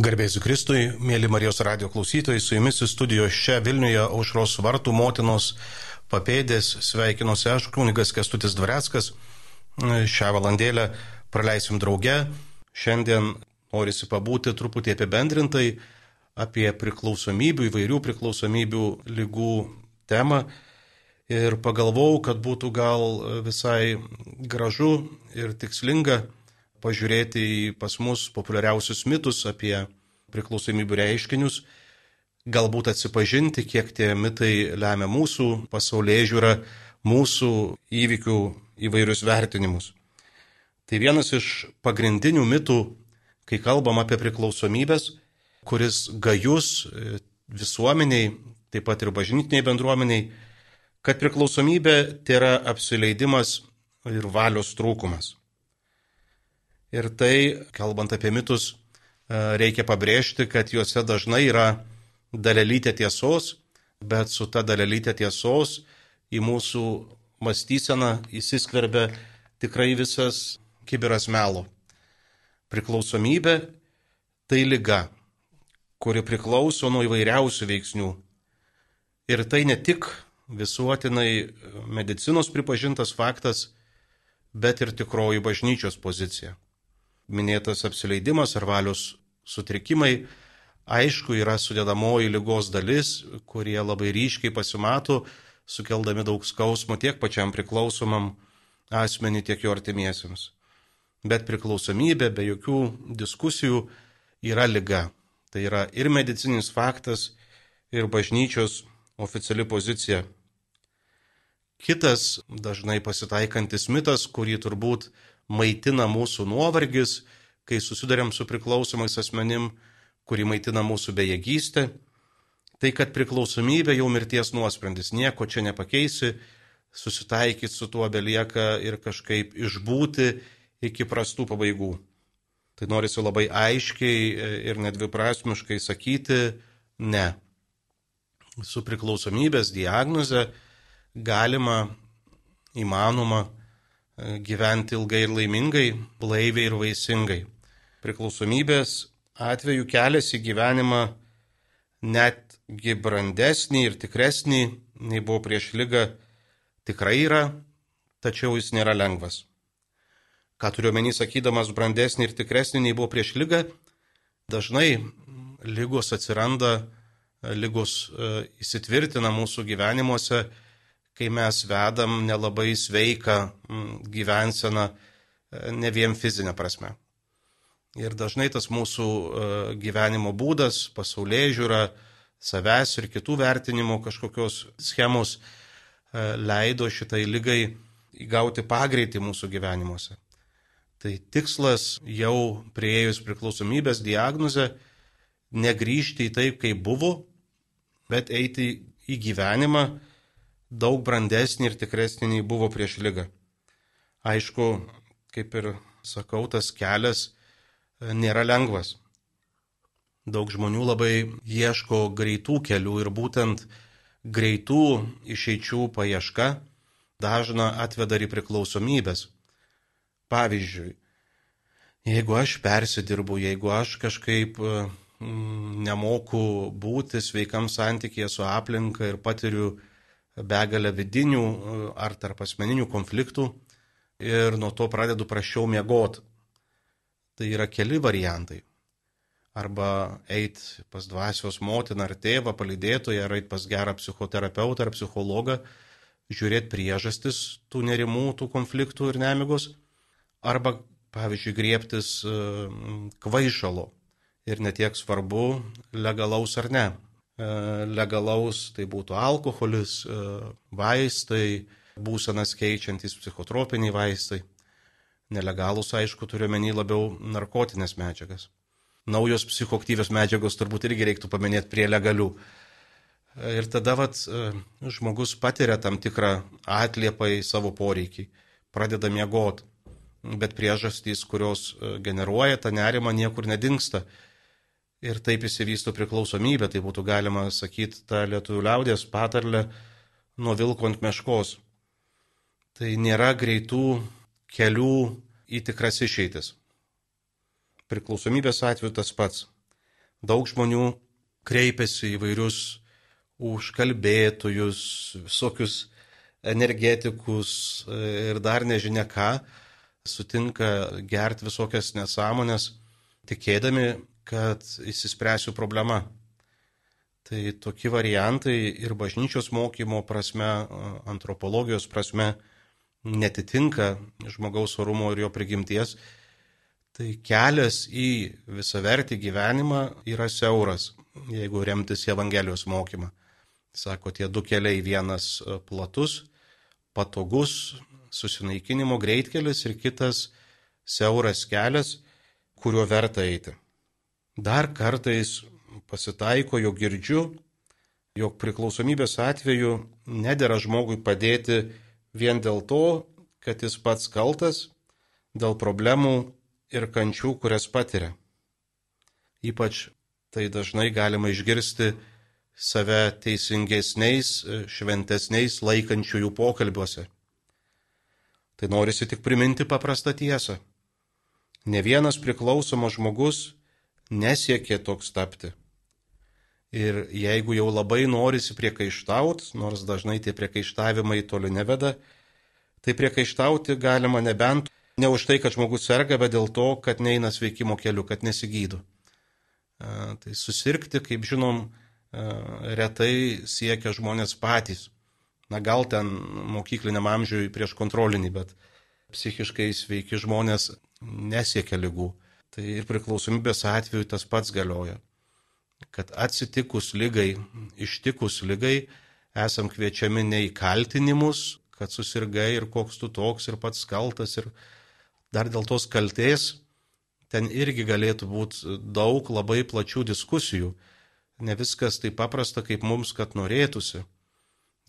Garbėsiu Kristui, mėly Marijos radio klausytojai, su jumis studijos čia Vilniuje aušros vartų motinos papėdės sveikinuosi aš, kunigas Kestutis Dvareckas. Šią valandėlę praleisim drauge. Šiandien norisi pabūti truputį apibendrintai apie priklausomybių, įvairių priklausomybių lygų temą. Ir pagalvojau, kad būtų gal visai gražu ir tikslinga pažiūrėti į pas mus populiariausius mitus apie priklausomybių reiškinius, galbūt atsipažinti, kiek tie mitai lemia mūsų pasaulyje žiūrą, mūsų įvykių įvairius vertinimus. Tai vienas iš pagrindinių mitų, kai kalbam apie priklausomybės, kuris gajus e, visuomeniai, taip pat ir bažnytiniai bendruomeniai, kad priklausomybė tai yra apsileidimas ir valios trūkumas. Ir tai, kalbant apie mitus, e, reikia pabrėžti, kad juose dažnai yra dalelytė tiesos, bet su ta dalelytė tiesos į mūsų mąstyseną įsiskverbia tikrai visas kiberas melo. Priklausomybė tai lyga, kuri priklauso nuo įvairiausių veiksnių. Ir tai ne tik visuotinai medicinos pripažintas faktas, bet ir tikroji bažnyčios pozicija minėtas apsileidimas ar valios sutrikimai, aišku, yra sudėdamoji lygos dalis, kurie labai ryškiai pasimato, sukeldami daug skausmo tiek pačiam priklausomam asmenį, tiek jo artimiesiems. Bet priklausomybė be jokių diskusijų yra lyga. Tai yra ir medicinis faktas, ir bažnyčios oficiali pozicija. Kitas dažnai pasitaikantis mitas, kurį turbūt maitina mūsų nuovargis, kai susidurėm su priklausomais asmenim, kuri maitina mūsų bejėgystę, tai kad priklausomybė jau mirties nuosprendis, nieko čia nepakeisi, susitaikyti su tuo belieka ir kažkaip išbūti iki prastų pabaigų. Tai norisi labai aiškiai ir nedviprasmiškai sakyti ne. Su priklausomybės diagnoze galima, įmanoma gyventi ilgai ir laimingai, blaiviai ir vaisingai. Priklausomybės atveju kelias į gyvenimą netgi brandesnį ir tikresnį, nei buvo prieš lygą, tikrai yra, tačiau jis nėra lengvas. Ką turiu menį sakydamas brandesnį ir tikresnį, nei buvo prieš lygą, dažnai lygos atsiranda, lygos e, įsitvirtina mūsų gyvenimuose kai mes vedam nelabai sveiką mm, gyvenseną, e, ne vien fizinę prasme. Ir dažnai tas mūsų e, gyvenimo būdas, pasaulyje žiūra, savęs ir kitų vertinimo kažkokios schemos e, leido šitai lygai įgauti pagreitį mūsų gyvenimuose. Tai tikslas jau prieėjus priklausomybės diagnozę negrįžti į taip, kaip buvo, bet eiti į gyvenimą daug brandesnį ir tikresnį nei buvo prieš lygą. Aišku, kaip ir sakau, tas kelias e, nėra lengvas. Daug žmonių labai ieško greitų kelių ir būtent greitų išeičių paieška dažna atveda ir priklausomybės. Pavyzdžiui, jeigu aš persidirbu, jeigu aš kažkaip mm, nemoku būti sveikam santykėje su aplinka ir patiriu begalę vidinių ar tarp asmeninių konfliktų ir nuo to pradedu prašiau miegoti. Tai yra keli variantai. Arba eit pas dvasios motiną ar tėvą, palydėtoją, ar eit pas gerą psichoterapeutą ar psichologą, žiūrėti priežastis tų nerimų, tų konfliktų ir nemigos. Arba, pavyzdžiui, griebtis kvaišalo ir netiek svarbu, legalaus ar ne. E, legalaus, tai būtų alkoholis, e, vaistai, būsenas keičiantys psichotropiniai vaistai. Nelegalus, aišku, turiu menį labiau narkotinės medžiagas. Naujos psichoktyvios medžiagos turbūt irgi reiktų paminėti prie legalių. E, ir tada vat, žmogus patiria tam tikrą atliepą į savo poreikį, pradeda miegoti, bet priežastys, kurios generuoja tą nerimą, niekur nedingsta ir taip įsivysto priklausomybė, tai būtų galima sakyti tą lietuvių liaudės patarlę nuo vilko ant meškos. Tai nėra greitų kelių į tikras išeitis. Priklausomybės atveju tas pats. Daug žmonių kreipiasi įvairius užkalbėtojus, visokius energetikus ir dar nežinia ką, sutinka gerti visokias nesąmonės, tikėdami, kad įsispręsiu problema. Tai tokie variantai ir bažnyčios mokymo prasme, antropologijos prasme netitinka žmogaus orumo ir jo prigimties, tai kelias į visavertį gyvenimą yra siauras, jeigu remtis Evangelijos mokymą. Sako, tie du keliai, vienas platus, patogus, susinaikinimo greitkelis ir kitas siauras kelias, kuriuo verta eiti. Dar kartais pasitaiko, jog girdžiu, jog priklausomybės atveju nedėra žmogui padėti vien dėl to, kad jis pats kaltas dėl problemų ir kančių, kurias patiria. Ypač tai dažnai galima išgirsti save teisingesniais, šventesniais laikančiųjų pokalbiuose. Tai norisi tik priminti paprastą tiesą. Ne vienas priklausomas žmogus nesiekė toks tapti. Ir jeigu jau labai norisi priekaištaut, nors dažnai tie priekaištavimai toli neveda, tai priekaištauti galima nebent ne už tai, kad žmogus serga, bet dėl to, kad neina sveikimo keliu, kad nesigydo. Tai susirgti, kaip žinom, retai siekia žmonės patys. Na gal ten mokykliniam amžiui prieš kontrolinį, bet psichiškai sveiki žmonės nesiekia lygų. Tai ir priklausomybės atveju tas pats galioja kad atsitikus lygai, ištikus lygai, esam kviečiami ne į kaltinimus, kad susirgai ir koks tu toks ir pats kaltas ir dar dėl tos kalties, ten irgi galėtų būti daug labai plačių diskusijų. Ne viskas taip paprasta, kaip mums, kad norėtųsi.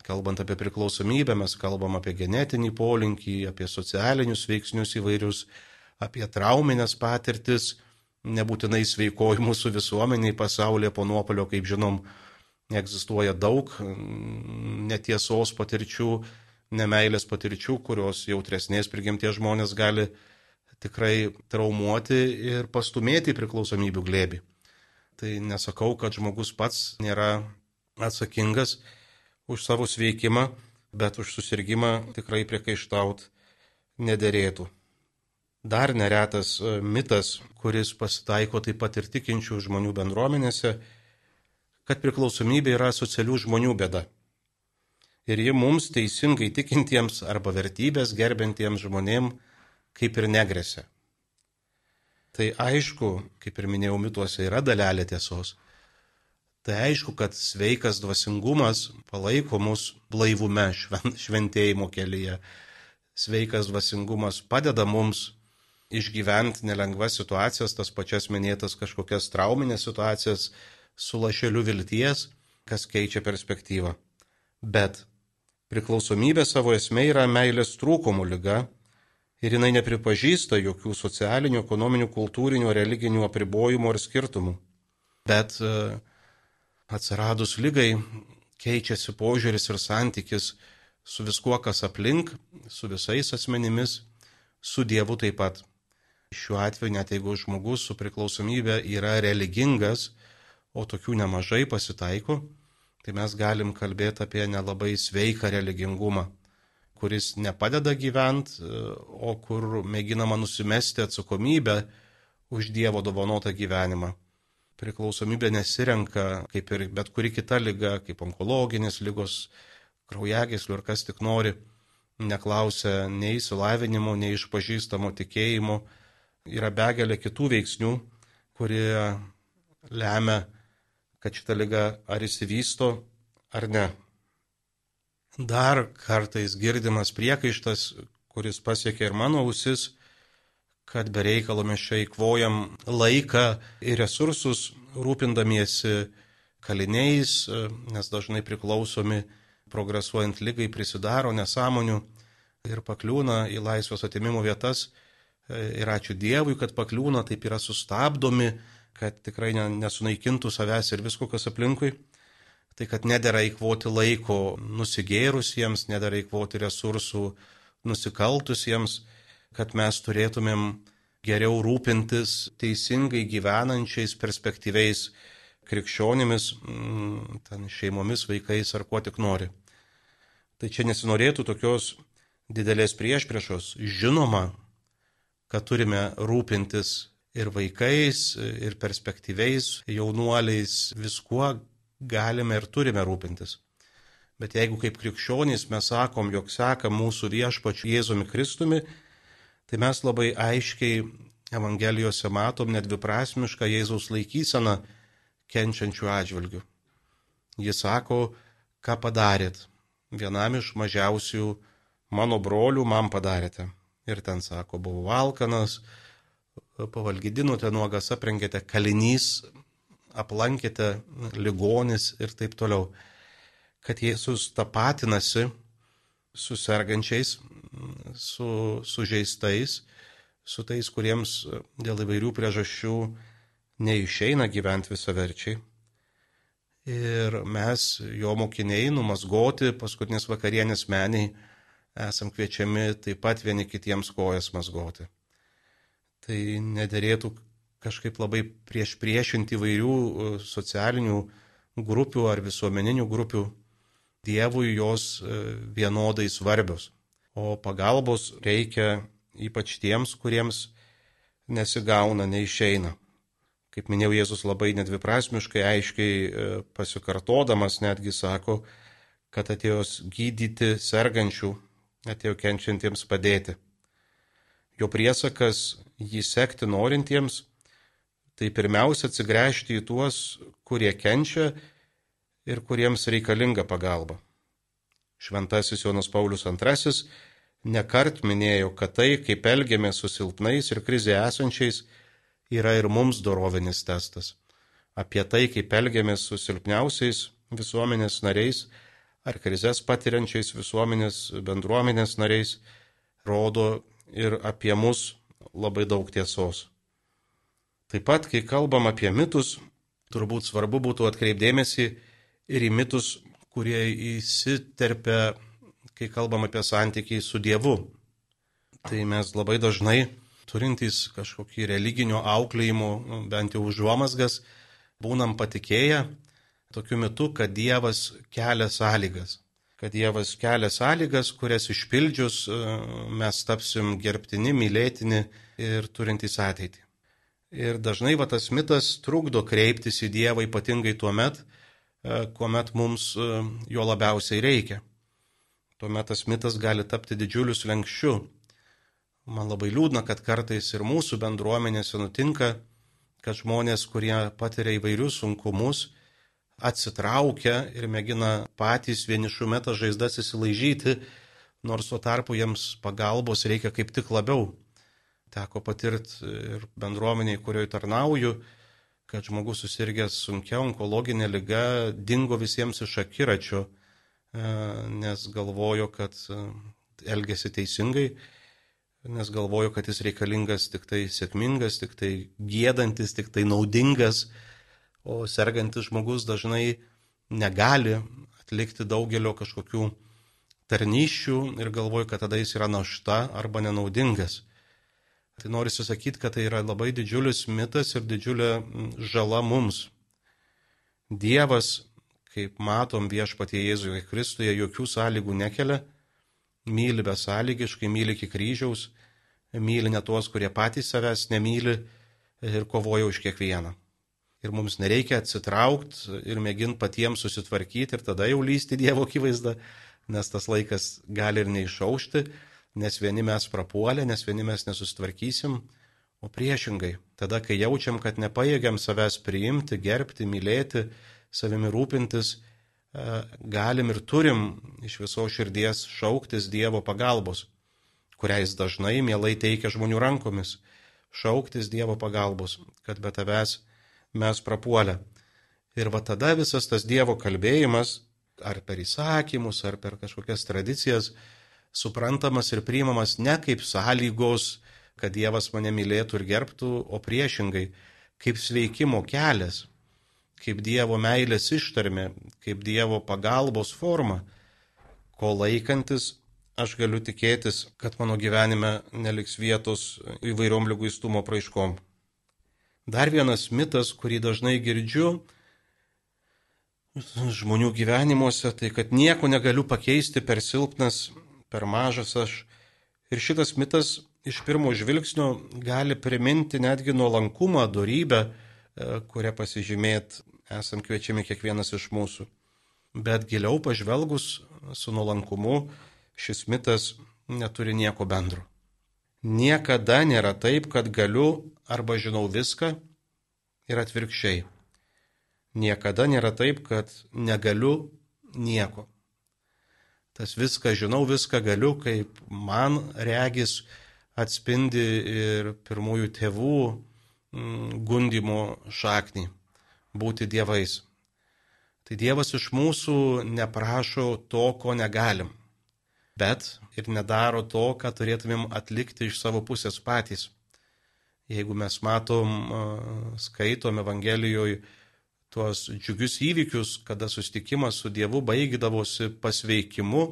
Kalbant apie priklausomybę, mes kalbam apie genetinį polinkį, apie socialinius veiksnius įvairius, apie trauminės patirtis nebūtinai sveikoji mūsų visuomeniai pasaulyje po nuopolio, kaip žinom, egzistuoja daug netiesos patirčių, nemailės patirčių, kurios jautresnės prigimties žmonės gali tikrai traumuoti ir pastumėti į priklausomybių glėbį. Tai nesakau, kad žmogus pats nėra atsakingas už savo sveikimą, bet už susirgymą tikrai priekaištaut nederėtų. Dar neretas e, mitas, kuris pasitaiko taip pat ir tikinčių žmonių bendruomenėse, kad priklausomybė yra socialių žmonių bėda. Ir ji mums teisingai tikintiems arba vertybės gerbentiems žmonėm kaip ir negresia. Tai aišku, kaip ir minėjau, mituose yra dalelė tiesos. Tai aišku, kad sveikas dvasingumas palaiko mus blaivume šventėjimo kelyje. Sveikas dvasingumas padeda mums išgyventi nelengvas situacijas, tas pačias minėtas kažkokias trauminės situacijas su lašeliu vilties, kas keičia perspektyvą. Bet priklausomybė savo esmė yra meilės trūkumų lyga ir jinai nepripažįsta jokių socialinių, ekonominių, kultūrinių, religinių apribojimų ar skirtumų. Bet e, atsiradus lygai keičiasi požiūris ir santykis su viskuo, kas aplink, su visais asmenimis, su Dievu taip pat. Šiuo atveju, net jeigu žmogus su priklausomybė yra religingas, o tokių nemažai pasitaiko, tai mes galim kalbėti apie nelabai sveiką religingumą, kuris nepadeda gyventi, o kur mėginama nusimesti atsakomybę už Dievo dovanotą gyvenimą. Priklausomybė nesirenka, kaip ir bet kuri kita lyga, kaip onkologinės lygos, kraujagėslių ir kas tik nori, neklausia nei įsilavinimo, nei išpažįstamo tikėjimo, yra begalė kitų veiksnių, kurie lemia, kad šita lyga ar įsivysto ar ne. Dar kartais girdimas priekaištas, kuris pasiekia ir mano ausis, kad be reikalo mes čia įkvojam laiką ir resursus rūpindamiesi kaliniais, nes dažnai priklausomi progresuojant lygai prisidaro nesąmonių ir pakliūna į laisvės atimimo vietas ir ačiū Dievui, kad pakliūna, taip yra sustabdomi, kad tikrai nesunaikintų savęs ir visko, kas aplinkui. Tai kad nedėra įkvoti laiko nusigėrusiems, nedėra įkvoti resursų nusikaltusiems, kad mes turėtumėm geriau rūpintis teisingai gyvenančiais, perspektyviais krikščionimis, mm, ten šeimomis, vaikais ar kuo tik nori. Tai čia nesinorėtų tokios didelės priešpriešos. Žinoma, kad turime rūpintis ir vaikais, ir perspektyviais jaunuoliais, viskuo galime ir turime rūpintis. Bet jeigu kaip krikščionys mes sakom, jog seka mūsų viešpačiu Jėzumi Kristumi, tai mes labai aiškiai Evangelijose matom nedviprasmišką Jėzaus laikyseną kenčiančių atžvilgių. Jis sako, ką padarėt. Vienam iš mažiausių mano brolių man padarėte. Ir ten sako, buvau valkanas, pavalgydinote nuogas, aprengėte kalinys, aplankėte ligonis ir taip toliau kad Jėzus tapatinasi su sergančiais, su sužeistais, su tais, kuriems dėl įvairių priežasčių neišeina gyventi visaverčiai. Ir mes, jo mokiniai, numasgoti paskutinės vakarienės meniai, esam kviečiami taip pat vieni kitiems kojas mazgoti. Tai nederėtų kažkaip labai prieš priešinti įvairių socialinių grupių ar visuomeninių grupių Dievui jos e, vienodai svarbios. O pagalbos reikia ypač tiems, kuriems nesigauna, neišeina. Kaip minėjau, Jėzus labai nedviprasmiškai, aiškiai e, pasikartodamas netgi sako, kad atėjo gydyti sergančių, atėjo kenčiantiems padėti. Jo priesakas jį sekti norintiems, tai pirmiausia atsigręžti į tuos, kurie kenčia ir kuriems reikalinga pagalba. Šventasis Jonas Paulius II nekart minėjo, kad tai, kaip elgiamės su silpnais ir krizė esančiais, yra ir mums dorovinis testas. Apie tai, kaip elgiamės su silpniausiais visuomenės nariais ar krizės patiriančiais visuomenės bendruomenės nariais, rodo ir apie mus labai daug tiesos. Taip pat, kai kalbam apie mitus, turbūt svarbu būtų atkreipdėmėsi ir į mitus, kurie įsiterpia, kai kalbam apie santykį su Dievu. Tai mes labai dažnai turintys kažkokį religinio auklėjimo, bent jau užuomasgas, būnam patikėję tokiu metu, kad Dievas kelia sąlygas. Kad Dievas kelia sąlygas, kurias išpildžius e, mes tapsim gerbtini, mylėtini ir turintys ateitį. Ir dažnai va tas mitas trukdo kreiptis į Dievą ypatingai tuo met, E, kuomet mums e, jo labiausiai reikia. Tuomet tas mitas gali tapti didžiuliu slengščiu. Man labai liūdna, kad kartais ir mūsų bendruomenėse nutinka, kad žmonės, kurie patiria įvairius sunkumus, atsitraukia ir mėgina patys vienišų metą žaizdas įsilaižyti, nors tuo tarpu jiems pagalbos reikia kaip tik labiau. Teko patirti ir bendruomeniai, kurioje tarnauju, kad žmogus susirgęs sunkia onkologinė lyga dingo visiems iš akiračio, e, nes galvojo, kad e, elgesi teisingai, nes galvojo, kad jis reikalingas tik tai sėkmingas, tik tai gėdantis, tik tai naudingas, o sergantis žmogus dažnai negali atlikti daugelio kažkokių tarnyščių ir galvoja, kad tada jis yra našta arba nenaudingas. Tai noriu sakyti, kad tai yra labai didžiulis mitas ir didžiulė žala mums. Dievas, kaip matom viešpatie Jėzuje Kristuje, jokių sąlygų nekelia, myli besąlygiškai, myli iki kryžiaus, myli ne tuos, kurie patys savęs nemyli ir kovoja už kiekvieną. Ir mums nereikia atsitraukti ir mėginti patiems susitvarkyti ir tada jau lysti Dievo akivaizdą, nes tas laikas gali ir neišaušti, nes vieni mes prapuolę, nes vieni mes nesusitvarkysim, o priešingai, tada, kai jaučiam, kad nepajėgiam savęs priimti, gerbti, mylėti, savimi rūpintis, e, galim ir turim iš viso širdies šauktis Dievo pagalbos, kurią jis dažnai mielai teikia žmonių rankomis, šauktis Dievo pagalbos, kad be tavęs mes prapuolę. Ir va tada visas tas Dievo kalbėjimas, ar per įsakymus, ar per kažkokias tradicijas, suprantamas ir priimamas ne kaip sąlygos, kad Dievas mane mylėtų ir gerbtų, o priešingai, kaip sveikimo kelias, kaip Dievo meilės ištarmė, kaip Dievo pagalbos forma, ko laikantis aš galiu tikėtis, kad mano gyvenime neliks vietos įvairiom lyguistumo praiškom. Dar vienas mitas, kurį dažnai girdžiu žmonių gyvenimuose, tai kad nieko negaliu pakeisti per silpnas, per mažas aš. Ir šitas mitas iš pirmo žvilgsnio gali priminti netgi nuolankumą, darybę, e, kurią pasižymėt esam kviečiami kiekvienas iš mūsų. Bet giliau pažvelgus su nuolankumu šis mitas neturi nieko bendro. Niekada nėra taip, kad galiu arba žinau viską ir atvirkščiai. Niekada nėra taip, kad negaliu nieko. Tas viską žinau, viską galiu, kaip man regis atspindi ir pirmųjų tėvų mm, gundimo šaknį - būti dievais. Tai Dievas iš mūsų neprašo to, ko negalim bet ir nedaro to, ką turėtumėm atlikti iš savo pusės patys. Jeigu mes matom, skaitom Evangelijoje tuos džiugius įvykius, kada susitikimas su Dievu baigydavosi pasveikimu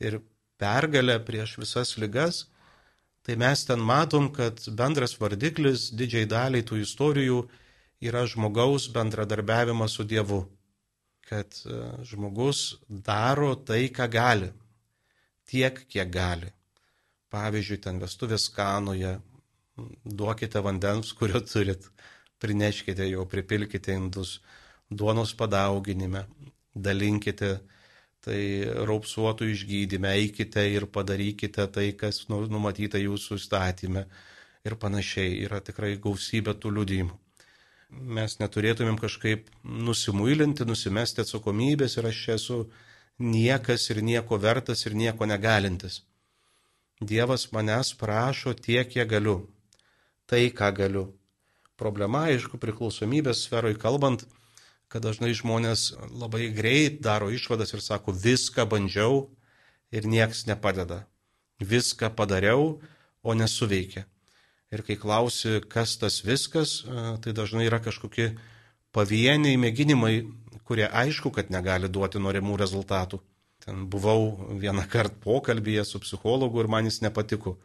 ir pergalę prieš visas ligas, tai mes ten matom, kad bendras vardiklis didžiai daliai tų istorijų yra žmogaus bendradarbiavimas su Dievu. Kad žmogus daro tai, ką gali tiek, kiek gali. Pavyzdžiui, ten vestuvės kanoje, duokite vandens, kurio turit, prineškite jo, pripilkite indus, duonos padauginime, dalinkite tai raupsuotų išgydyme, eikite ir padarykite tai, kas nu, numatyta jūsų statymė ir panašiai. Yra tikrai gausybė tų liudymų. Mes neturėtumėm kažkaip nusimuilinti, nusimesti atsakomybės ir aš esu niekas ir nieko vertas ir nieko negalintis. Dievas manęs prašo tiek, kiek galiu. Tai, ką galiu. Problema, aišku, priklausomybės sferoje kalbant, kad dažnai žmonės labai greit daro išvadas ir sako, viską bandžiau ir nieks nepadeda. Viską padariau, o nesuveikia. Ir kai klausi, kas tas viskas, tai dažnai yra kažkokie pavieniai mėginimai kurie aišku, kad negali duoti norimų rezultatų. Ten buvau vieną kartą pokalbėje su psichologu ir man jis nepatiko.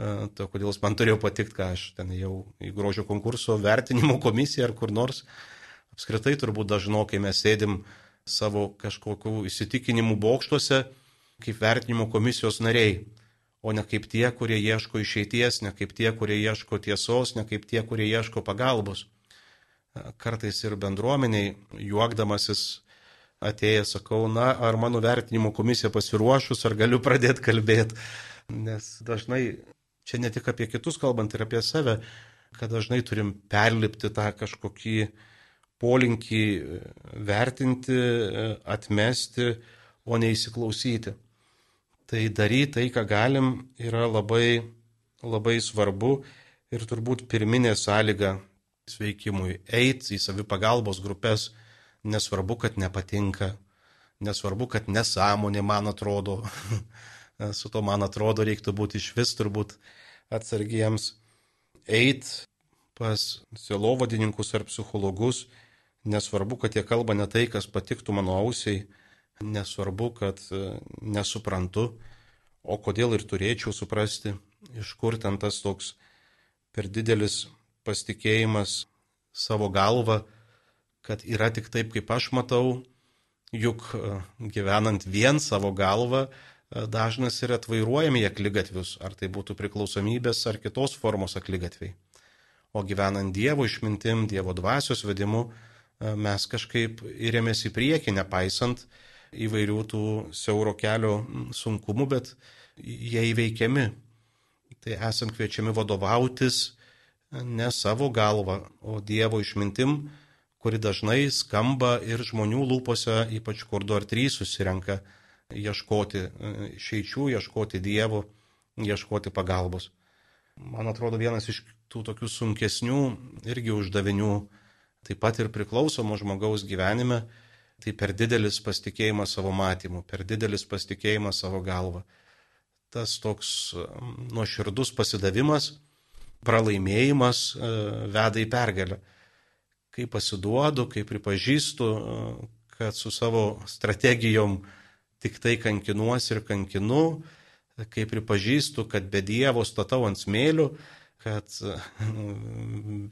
E, to kodėl jis man turėjo patikti, ką aš ten jau į grožio konkurso vertinimo komisiją ar kur nors. Apskritai turbūt dažnokai mes sėdim savo kažkokių įsitikinimų bokštuose kaip vertinimo komisijos nariai, o ne kaip tie, kurie ieško išeities, ne kaip tie, kurie ieško tiesos, ne kaip tie, kurie ieško pagalbos kartais ir bendruomeniai, juokdamasis atėjęs, sakau, na, ar mano vertinimo komisija pasiruošus, ar galiu pradėti kalbėti. Nes dažnai, čia ne tik apie kitus kalbant, ir apie save, kad dažnai turim perlipti tą kažkokį polinkį vertinti, atmesti, o neįsiklausyti. Tai daryti tai, ką galim, yra labai, labai svarbu ir turbūt pirminė sąlyga sveikimui, eiti į savipagalbos grupės, nesvarbu, kad nepatinka, nesvarbu, kad nesąmonė man atrodo, su to man atrodo reiktų būti iš vis turbūt atsargiems, eiti pas silovadininkus ar psichologus, nesvarbu, kad jie kalba ne tai, kas patiktų mano ausiai, nesvarbu, kad e, nesuprantu, o kodėl ir turėčiau suprasti, iš kur ten tas toks per didelis pasitikėjimas savo galva, kad yra tik taip, kaip aš matau, juk e, gyvenant vien savo galvą, dažnas yra atvairuojami aklygatvius, ar tai būtų priklausomybės ar kitos formos aklygatviai. O gyvenant Dievo išmintim, Dievo dvasios vedimu, e, mes kažkaip įrėmės į priekį, nepaisant įvairių tų siauro kelio sunkumų, bet jie įveikiami. Tai esam kviečiami vadovautis ne savo galva, o Dievo išmintim, kuri dažnai skamba ir žmonių lūpose, ypač kur du ar trys susirenka ieškoti e, išeičių, ieškoti Dievo, ieškoti pagalbos. Man atrodo, vienas iš tų tokių sunkesnių irgi uždavinių, taip pat ir priklausomo žmogaus gyvenime, tai per didelis pasitikėjimas savo matymu, per didelis pasitikėjimas savo galva. Tas toks nuoširdus pasidavimas, pralaimėjimas e, veda į pergalę. Kai pasiduodu, kai pripažįstu, e, kad su savo strategijom tik tai kankinuosi ir kankinu, kai pripažįstu, kad be Dievo statau ant smėlių, kad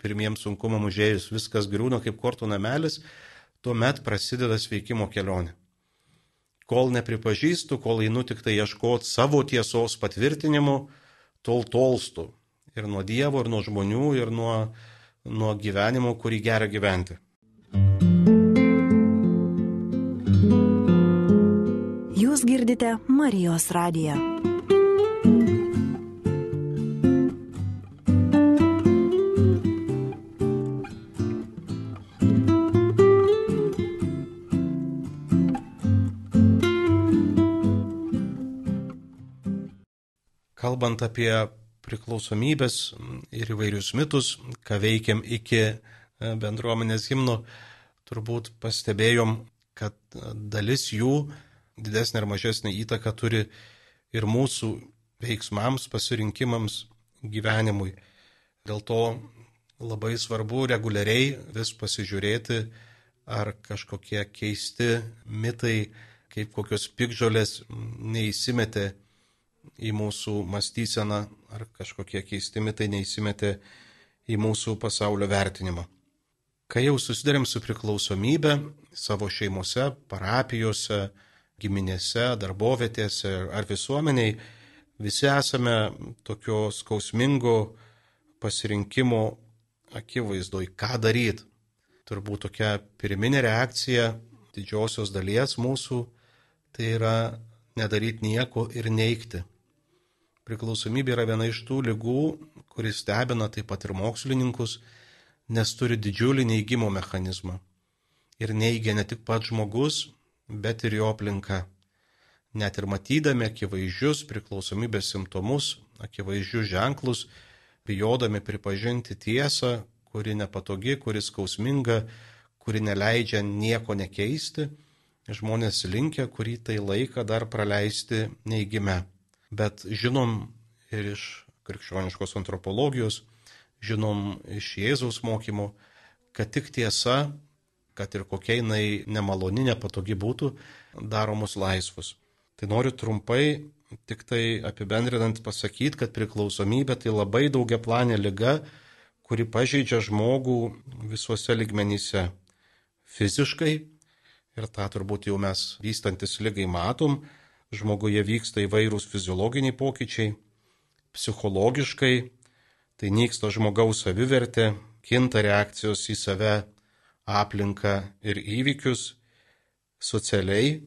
pirmiems sunkumam užėjus viskas griūna kaip kortų namelis, tuomet prasideda sveikimo kelionė. Kol nepripažįstu, kol einu tik tai ieškoti savo tiesos patvirtinimu, tol tolstu. Ir nuo Dievo, ir nuo žmonių, ir nuo, nuo gyvenimo, kurį gera gyventi. Girdite Marijos radiją. kalbant apie priklausomybės ir įvairius mitus, ką veikiam iki e, bendruomenės himno, turbūt pastebėjom, kad dalis jų didesnė ar mažesnė įtaka turi ir mūsų veiksmams, pasirinkimams, gyvenimui. Dėl to labai svarbu reguliariai vis pasižiūrėti, ar kažkokie keisti mitai, kaip kokios pikžolės neįsimetė į mūsų mąstyseną ar kažkokie keisti mitai neįsimetė į mūsų pasaulio vertinimą. Kai jau susidarėm su priklausomybė savo šeimose, parapijose, giminėse, darbovietėse ar visuomeniai, visi esame tokio skausmingo pasirinkimo akivaizdoj, ką daryti. Turbūt tokia pirminė reakcija didžiosios dalies mūsų tai yra nedaryti nieko ir neikti. Priklausomybė yra viena iš tų lygų, kuris stebina taip pat ir mokslininkus, nes turi didžiulį neįgymo mechanizmą. Ir neigia ne tik pats žmogus, bet ir jo aplinka. Net ir matydami akivaizdžius priklausomybės simptomus, akivaizdžius ženklus, bijodami pripažinti tiesą, kuri nepatogi, kuri skausminga, kuri neleidžia nieko nekeisti, žmonės linkia kurį tai laiką dar praleisti neįgime. Bet žinom ir iš krikščioniškos antropologijos, žinom iš Jėzaus mokymo, kad tik tiesa, kad ir kokia jinai nemaloni, nepatogi būtų, daro mus laisvus. Tai noriu trumpai tik tai apibendrinant pasakyti, kad priklausomybė tai labai daugia planė lyga, kuri pažeidžia žmogų visuose ligmenyse. Fiziškai, ir tą turbūt jau mes vystantis lygai matom, žmoguje vyksta įvairūs fiziologiniai pokyčiai, psichologiškai, tai nyksta žmogaus savivertė, kinta reakcijos į save, aplinką ir įvykius, socialiai,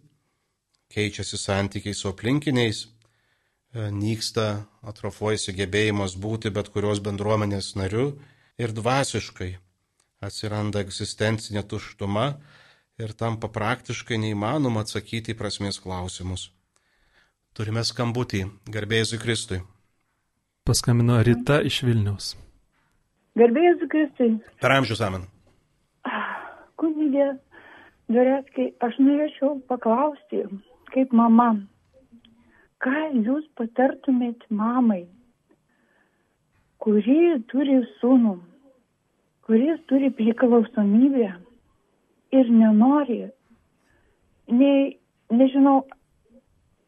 keičiasi santykiai su aplinkiniais, e, nyksta, atrofuojasi gebėjimas būti bet kurios bendruomenės nariu ir dvasiškai atsiranda egzistencinė tuštuma ir tampa praktiškai neįmanoma atsakyti į prasmės klausimus. Turime skambutį, garbėjai Kristui. Paskambino Rita iš Vilniaus. Garbėjai Kristui. Per amžius amen. Kunigė, Doretkai, aš norėčiau paklausti, kaip mama, ką jūs patartumėt mamai, kuri turi sūnų, kuris turi priklausomybę ir nenori, nei, nežinau,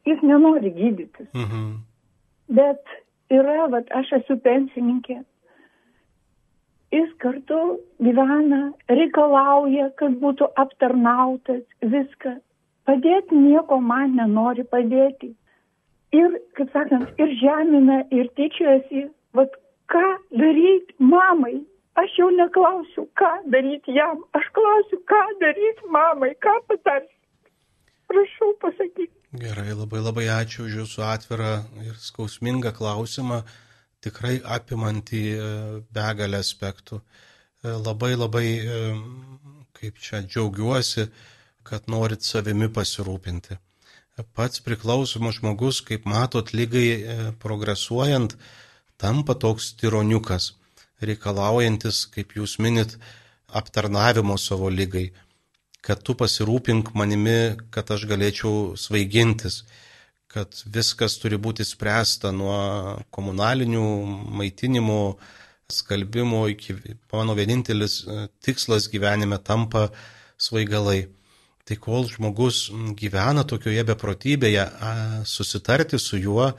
jis nenori gydytis. Mhm. Bet yra, vat, aš esu pensininkė. Jis kartu gyvena, reikalauja, kad būtų aptarnautas, viską. Padėti nieko man nenori padėti. Ir, kaip sakant, ir žemina, ir tyčiasi, vat ką daryti mamai. Aš jau neklausiu, ką daryti jam, aš klausiu, ką daryti mamai, ką patarsi. Prašau pasakyti. Gerai, labai labai ačiū už Jūsų atvirą ir skausmingą klausimą, tikrai apimantį e, begalę aspektų. E, labai labai, e, kaip čia, džiaugiuosi, kad norit savimi pasirūpinti. Pats priklausomas žmogus, kaip matot, lygai progresuojant, tampa toks tironiukas, reikalaujantis, kaip jūs minit, aptarnavimo savo lygai kad tu pasirūpink manimi, kad aš galėčiau svaigintis, kad viskas turi būti spręsta nuo komunalinių maitinimų, skalbimo iki mano vienintelis e, tikslas gyvenime tampa svaigalai. Tai kol žmogus gyvena tokioje beprotybėje, susitarti su juo,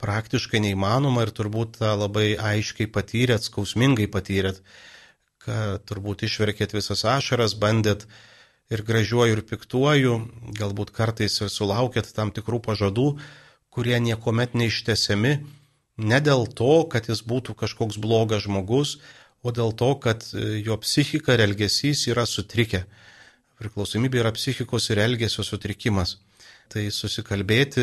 praktiškai neįmanoma ir turbūt tą labai aiškiai patyrėt, skausmingai patyrėt, kad turbūt išverkėt visas ašaras, bandėt ir gražiuoju, ir piktuoju, galbūt kartais ir sulaukėt tam tikrų pažadų, kurie niekuomet neištesiami, ne dėl to, kad jis būtų kažkoks blogas žmogus, o dėl to, kad jo psichika ir elgesys yra sutrikę. Priklausomybė yra psichikos ir elgesio sutrikimas. Tai susikalbėti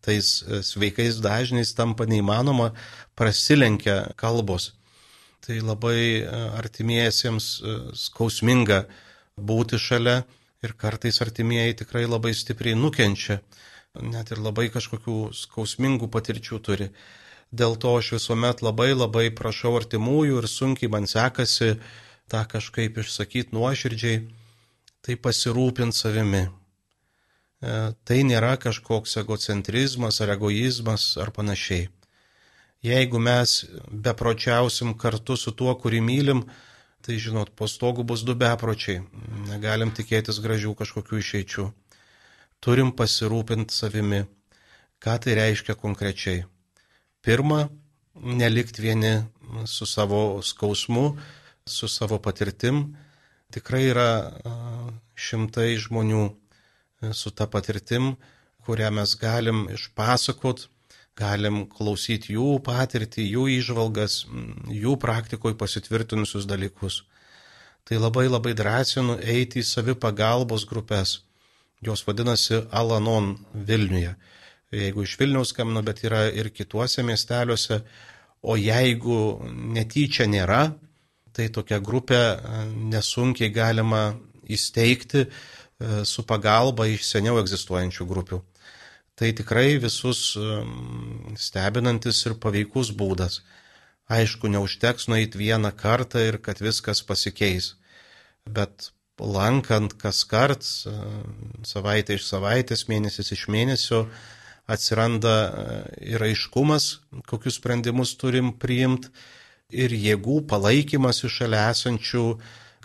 tais sveikais dažniais tampa neįmanoma, prasilenkia kalbos. Tai labai artimiesiems skausminga būti šalia ir kartais artimieji tikrai labai stipriai nukenčia, net ir labai kažkokių skausmingų patirčių turi. Dėl to aš visuomet labai labai prašau artimųjų ir sunkiai man sekasi tą kažkaip išsakyti nuoširdžiai, tai pasirūpinti savimi. E, tai nėra kažkoks egocentrizmas ar egoizmas ar panašiai. Jeigu mes bepročiausim kartu su tuo, kurį mylim, tai žinot, po stogu bus du bepročiai. Negalim tikėtis gražių kažkokių išeičių. Turim pasirūpinti savimi. Ką tai reiškia konkrečiai? Pirma, nelikti vieni su savo skausmu, su savo patirtim. Tikrai yra šimtai žmonių su ta patirtim, kurią mes galim išpasakot, galim klausyti jų patirtį, jų išvalgas, jų praktikoje pasitvirtinusius dalykus. Tai labai labai drąsinu eiti į savipagalbos grupės. Jos vadinasi Alanon Vilniuje jeigu iš Vilniaus skambino, bet yra ir kituose miesteliuose. O jeigu netyčia nėra, tai tokia grupė e, nesunkiai galima įsteigti e, su pagalba iš seniau egzistuojančių grupių. Tai tikrai visus e, stebinantis ir paveikus būdas. Aišku, neužteks nueiti vieną kartą ir kad viskas pasikeis. Bet lankant kas kart, savaitę iš savaitės, mėnesis iš mėnesio, atsiranda e, ir aiškumas, kokius sprendimus turim priimti, ir jėgų palaikymas iš šalia esančių,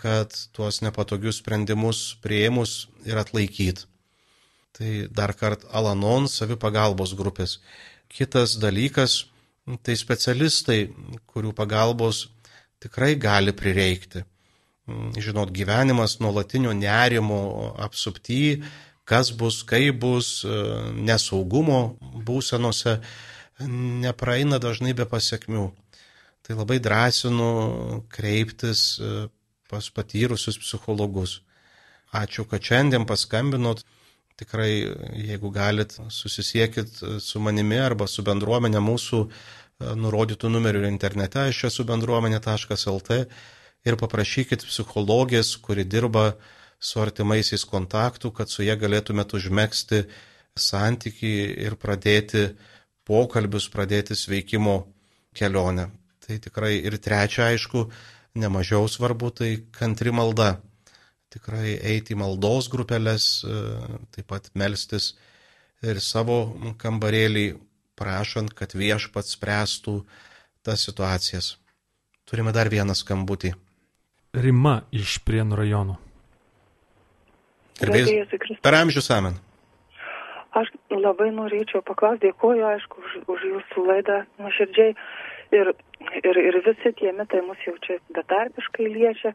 kad tuos nepatogius sprendimus prieimus ir atlaikyti. Tai dar kart Alanon savipagalbos grupės. Kitas dalykas - tai specialistai, kurių pagalbos tikrai gali prireikti. Žinot, gyvenimas nuolatinio nerimo apsupty kas bus, kaip bus, nesaugumo būsenose, nepraeina dažnai be pasiekmių. Tai labai drąsinu kreiptis e, pas patyrusius psichologus. Ačiū, kad šiandien paskambinot. Tikrai, jeigu galit, susisiekit su manimi arba su bendruomenė mūsų e, nurodytų numerių internete, aš esu bendruomenė.lt ir paprašykit psichologės, kuri dirba su artimaisiais kontaktų, kad su jie galėtumėt užmėgsti santyki ir pradėti pokalbius, pradėti sveikimo kelionę. Tai tikrai ir trečia, aišku, nemažiau svarbu, tai kantri malda. Tikrai eiti į maldos grupelės, taip pat melstis ir savo kambarėlį, prašant, kad viešpats spręstų tas situacijas. Turime dar vieną skambutį. Rima iš Prienų rajono. Gerbėjus. Per amžius amen. Aš labai norėčiau paklausti, dėkuoju, aišku, už, už jūsų laidą nuoširdžiai. Ir, ir, ir visi tie mitai mus jau čia betarpiškai liečia.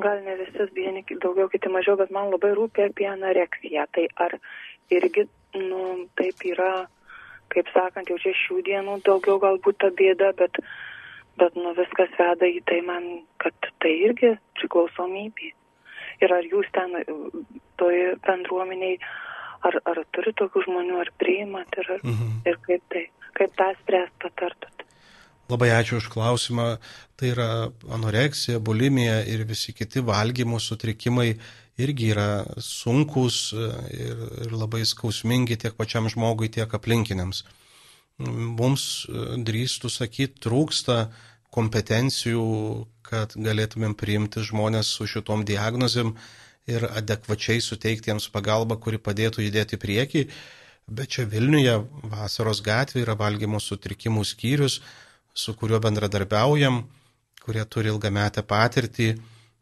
Gal ne visi, vieni daugiau, kiti mažiau, bet man labai rūpia apie anoreksiją. Tai ar irgi, nu, taip yra, kaip sakant, jau čia šių dienų daugiau galbūt ta bėda, bet, bet nu, viskas veda į tai man, kad tai irgi priklausomybė ir ar jūs ten e, toje bendruomeniai, ar, ar turi tokių žmonių, ar priimat ir, mhm. ir kaip tai, kaip tą spręs patartot. Labai ačiū už klausimą. Tai yra anoreksija, bulimija ir visi kiti valgymo sutrikimai irgi yra sunkus e, ir, ir labai skausmingi tiek pačiam žmogui, tiek aplinkiniams. Mums e, drįstų sakyti, trūksta kompetencijų, kad galėtumėm priimti žmonės su šitom diagnozėm ir adekvačiai suteikti jiems pagalbą, kuri padėtų judėti į priekį. Bet čia Vilniuje vasaros gatvė yra valgymo sutrikimų skyrius, su kuriuo bendradarbiaujam, kurie turi ilgametę patirtį,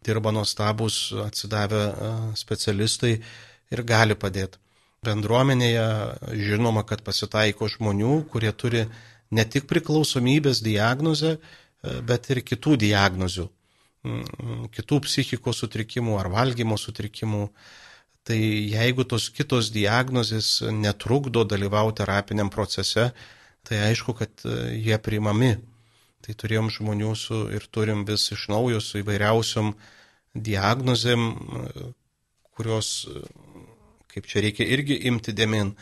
dirba nuostabus atsidavę specialistai ir gali padėti. bendruomenėje žinoma, kad pasitaiko žmonių, kurie turi ne tik priklausomybės diagnozę, bet ir kitų diagnozių, kitų psichikos sutrikimų ar valgymo sutrikimų. Tai jeigu tos kitos diagnozės netrukdo dalyvauti terapiniam procese, tai aišku, kad jie priimami. Tai turėjom žmonių su, ir turim vis iš naujo su įvairiausiom diagnozėm, kurios, kaip čia reikia irgi imti dėmin,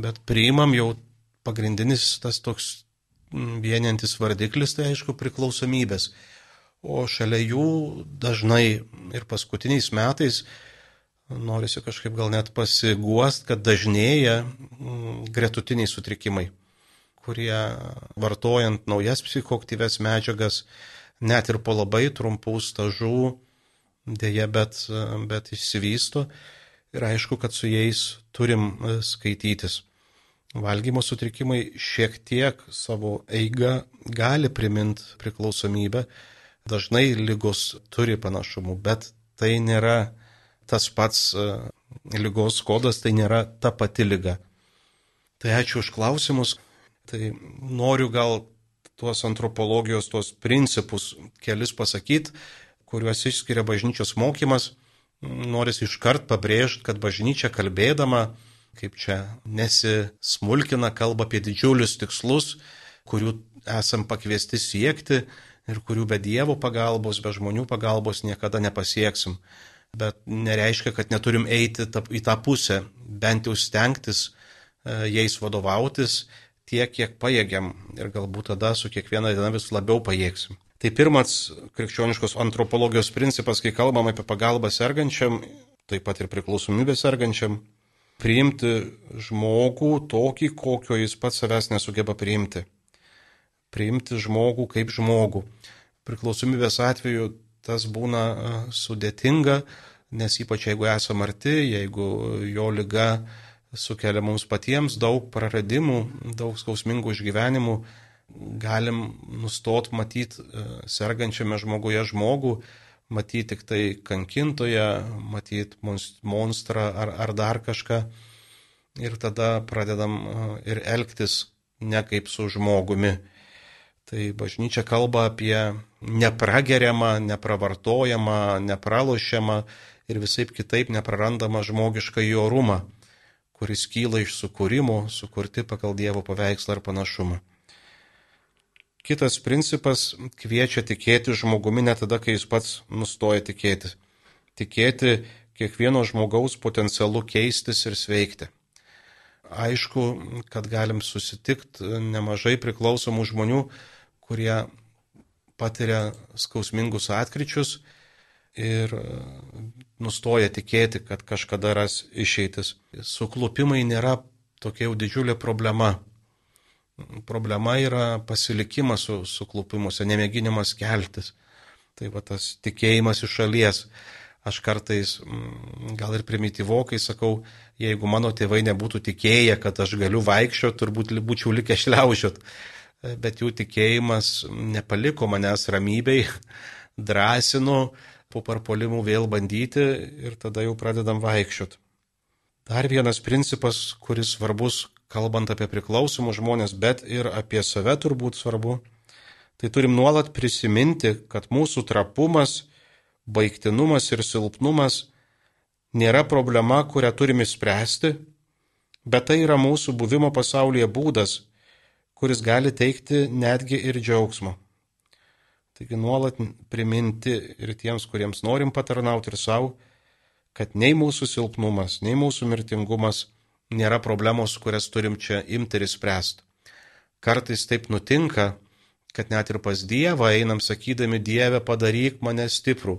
bet priimam jau pagrindinis tas toks vieniantis vardiklis, tai aišku priklausomybės. O šalia jų dažnai ir paskutiniais metais norisi kažkaip gal net pasiguost, kad dažnėja gretutiniai sutrikimai, kurie vartojant naujas psichoaktyves medžiagas, net ir po labai trumpų stažų, dėja, bet, bet išsivysto ir aišku, kad su jais turim skaitytis valgymo sutrikimai šiek tiek savo eigą gali priminti priklausomybę. Dažnai lygos turi panašumų, bet tai nėra tas pats e, lygos kodas, tai nėra ta pati lyga. Tai ačiū už klausimus. Tai noriu gal tuos antropologijos, tuos principus kelis pasakyti, kuriuos išskiria bažnyčios mokymas. Norisi iškart pabrėžti, kad bažnyčia kalbėdama kaip čia nesismulkina, kalba apie didžiulius tikslus, kurių esam pakviesti siekti ir kurių be Dievo pagalbos, be žmonių pagalbos niekada nepasieksim. Bet nereiškia, kad neturim eiti į tą pusę, bent jau stengtis e, jais vadovautis tiek, kiek pajėgiam ir galbūt tada su kiekviena diena vis labiau pajėgsim. Tai pirmas krikščioniškos antropologijos principas, kai kalbam apie pagalbą sergančiam, taip pat ir priklausomybę sergančiam, priimti žmogų tokį, kokio jis pats savęs nesugeba priimti. Priimti žmogų kaip žmogų. Priklausomybės atveju tas būna sudėtinga, nes ypač jeigu esame arti, jeigu jo lyga sukelia mums patiems daug praradimų, daug skausmingų išgyvenimų, galim nustot matyti sergančiame žmoguje žmogų, matyti tik tai kankintoje, matyti monstrą ar, ar dar kažką. Ir tada pradedam ir elgtis ne kaip su žmogumi. Tai bažnyčia kalba apie neprageriamą, nepravartojamą, nepralošiamą ir visai kitaip neprarandamą žmogišką jorumą, kuris kyla iš sukūrimo, sukurti pagal Dievo paveikslą ar panašumą. Kitas principas kviečia tikėti žmogumi net tada, kai jis pats nustoja tikėti. Tikėti kiekvieno žmogaus potencialu keistis ir sveikti. Aišku, kad galim susitikti nemažai priklausomų žmonių, kurie patiria skausmingus atkryčius ir nustoja tikėti, kad kažkada ras išeitis. Suklupimai nėra tokia jau didžiulė problema problema yra pasilikimas su, suklupimuose, nemėginimas keltis. Tai va tas tikėjimas iš šalies. Aš kartais mm, gal ir primityvokai sakau, jeigu mano tėvai nebūtų tikėję, kad aš galiu vaikščioti, turbūt būčiau likęs šliaužiot. Bet jų tikėjimas nepaliko manęs ramybei, drąsino po parpolimų vėl bandyti ir tada jau pradedam vaikščioti. Dar vienas principas, kuris svarbus kalbant apie priklausomus žmonės, bet ir apie save turbūt svarbu, tai turim nuolat prisiminti, kad mūsų trapumas, baigtinumas ir silpnumas nėra problema, kurią turime spręsti, bet tai yra mūsų buvimo pasaulyje būdas, kuris gali teikti netgi ir džiaugsmo. Taigi nuolat priminti ir tiems, kuriems norim patarnauti ir savo, kad nei mūsų silpnumas, nei mūsų mirtingumas nėra problemos, kurias turim čia imti ir spręsti. Kartais taip nutinka, kad net ir pas Dievą einam sakydami, Dieve padaryk mane stiprų,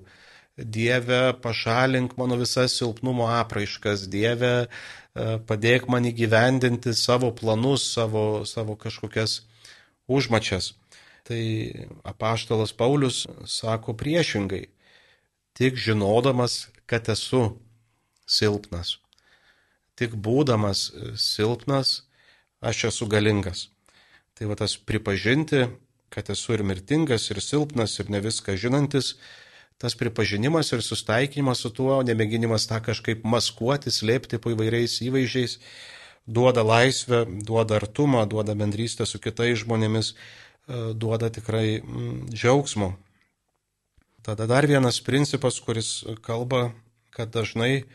Dieve pašalink mano visas silpnumo apraiškas, Dieve e, padėk man įgyvendinti savo planus, savo, savo kažkokias užmačias. Tai apaštalas Paulius sako priešingai, tik žinodamas, kad esu silpnas tik būdamas silpnas, aš esu galingas. Tai va tas pripažinti, kad esu ir mirtingas, ir silpnas, ir ne viską žinantis, tas pripažinimas ir sustaikinimas su tuo, nemėginimas tą kažkaip maskuoti, slėpti po įvairiais įvaizdžiais, duoda laisvę, duoda artumą, duoda bendrystę su kitais žmonėmis, duoda tikrai mm, džiaugsmo. Tada dar vienas principas, kuris kalba, kad dažnai e,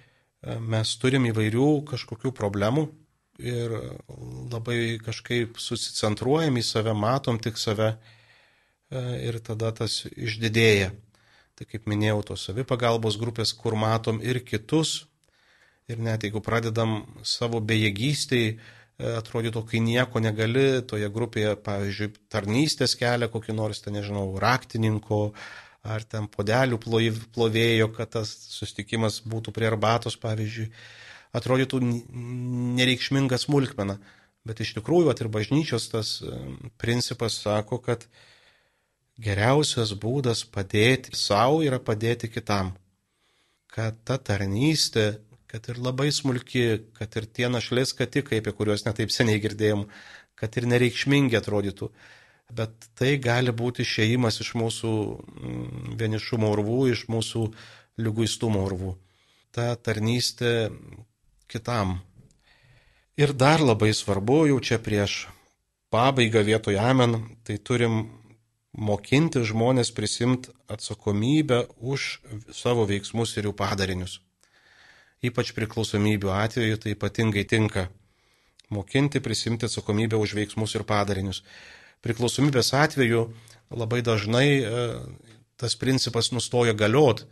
mes turim įvairių kažkokių problemų ir labai kažkaip susicentruojam į save, matom tik save e, ir tada tas išdidėja. Tai kaip minėjau, tos savipagalbos grupės, kur matom ir kitus. Ir net jeigu pradedam savo bejėgystėj, e, atrodytų, kai nieko negali, toje grupėje, pavyzdžiui, tarnystės kelia kokį nors, ten nežinau, raktininko ar ten podelių plovėjo, kad tas sustikimas būtų prie arbatos, pavyzdžiui, atrodytų nereikšminga smulkmena. Bet iš tikrųjų, at ir bažnyčios tas e, principas sako, kad geriausias būdas padėti savo yra padėti kitam. Kad ta tarnystė, kad ir labai smulki, kad ir tie našlės katikai, apie kuriuos netaip seniai girdėjom, kad ir nereikšmingi atrodytų, bet tai gali būti išėjimas iš mūsų mm, vienišumo urvų, iš mūsų lyguistumo urvų. Ta tarnystė kitam. Ir dar labai svarbu, jau čia prieš pabaigą vietoje amen, tai turim mokinti žmonės prisimti atsakomybę už savo veiksmus ir jų padarinius. Ypač priklausomybių atveju tai ypatingai tinka. Mokinti prisimti atsakomybę už veiksmus ir padarinius. Priklausomybės atveju labai dažnai e, tas principas nustoja galiot,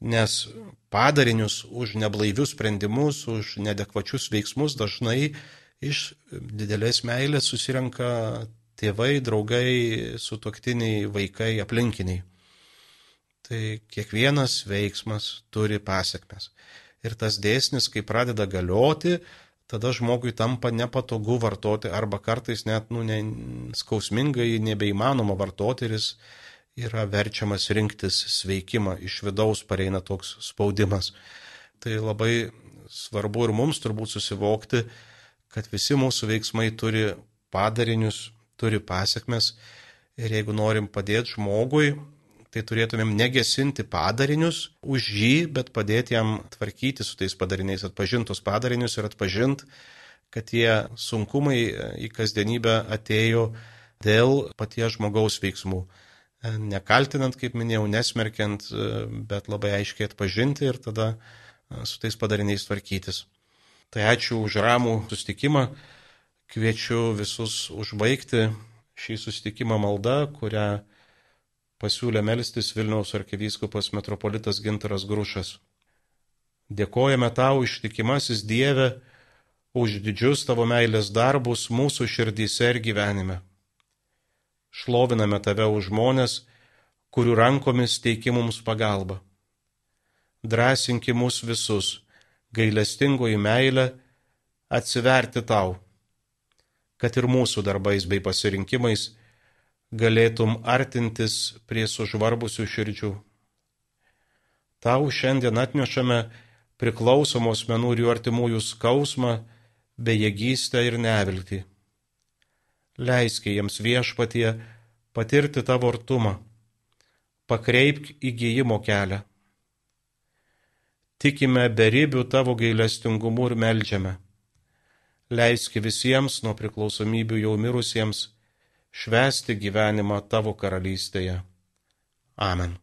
nes padarinius už neblaivius sprendimus, už nedekvačius veiksmus dažnai iš didelės meilės susirenka tėvai, draugai, sutoktiniai, vaikai, aplinkiniai. Tai kiekvienas veiksmas turi pasiekmes. Ir tas dėsnis, kai pradeda galioti, tada žmogui tampa nepatogu vartoti arba kartais net nu, ne, skausmingai nebeįmanoma vartoti ir jis yra verčiamas rinktis sveikimą, iš vidaus pareina toks spaudimas. Tai labai svarbu ir mums turbūt susivokti, kad visi mūsų veiksmai turi padarinius, turi pasiekmes ir jeigu norim padėti žmogui, tai turėtumėm negesinti padarinius už jį, bet padėti jam tvarkyti su tais padariniais, atpažintus padarinius ir atpažinti, kad tie sunkumai į kasdienybę atėjo dėl paties žmogaus veiksmų. Nekaltinant, kaip minėjau, nesmerkiant, bet labai aiškiai atpažinti ir tada su tais padariniais tvarkytis. Tai ačiū už ramų sustikimą. Kviečiu visus užbaigti šį susitikimą maldą, kurią pasiūlė melstis Vilniaus arkivyskupas metropolitas Gintaras Grušas. Dėkojame tau ištikimasis Dieve už didžius tavo meilės darbus mūsų širdyse ir gyvenime. Šloviname tave už žmonės, kurių rankomis teiki mums pagalbą. Drąsinki mus visus, gailestingoji meilė, atsiverti tau kad ir mūsų darbais bei pasirinkimais galėtum artintis prie sužvarbusių širdžių. Tau šiandien atnešame priklausomos menų ir jų artimųjų skausmą, bejėgystę ir neviltį. Leisk jiems viešpatie patirti tavo artumą, pakreipk įgyjimo kelią. Tikime beribių tavo gailestingumu ir melžiame leiski visiems nuo priklausomybių jau mirusiems švesti gyvenimą tavo karalystėje. Amen.